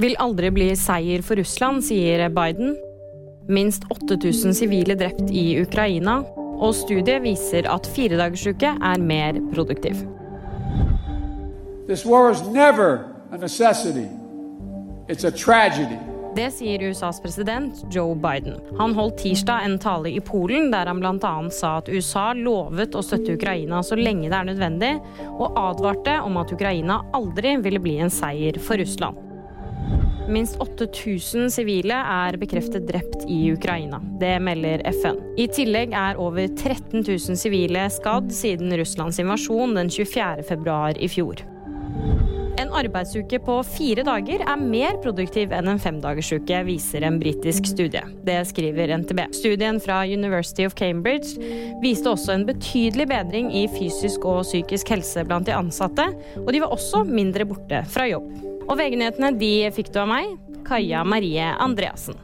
Vil aldri bli seier for Russland, sier Biden. Minst 8000 sivile drept i Ukraina. Og studiet viser at firedagersuke er mer produktiv. Det sier USAs president Joe Biden. Han holdt tirsdag en tale i Polen der han bl.a. sa at USA lovet å støtte Ukraina så lenge det er nødvendig, og advarte om at Ukraina aldri ville bli en seier for Russland. Minst 8000 sivile er bekreftet drept i Ukraina. Det melder FN. I tillegg er over 13 000 sivile skadd siden Russlands invasjon den 24. februar i fjor. En arbeidsuke på fire dager er mer produktiv enn en femdagersuke, viser en britisk studie. Det skriver NTB. Studien fra University of Cambridge viste også en betydelig bedring i fysisk og psykisk helse blant de ansatte, og de var også mindre borte fra jobb. Og VG-nyhetene de fikk du av meg, Kaja Marie Andreassen.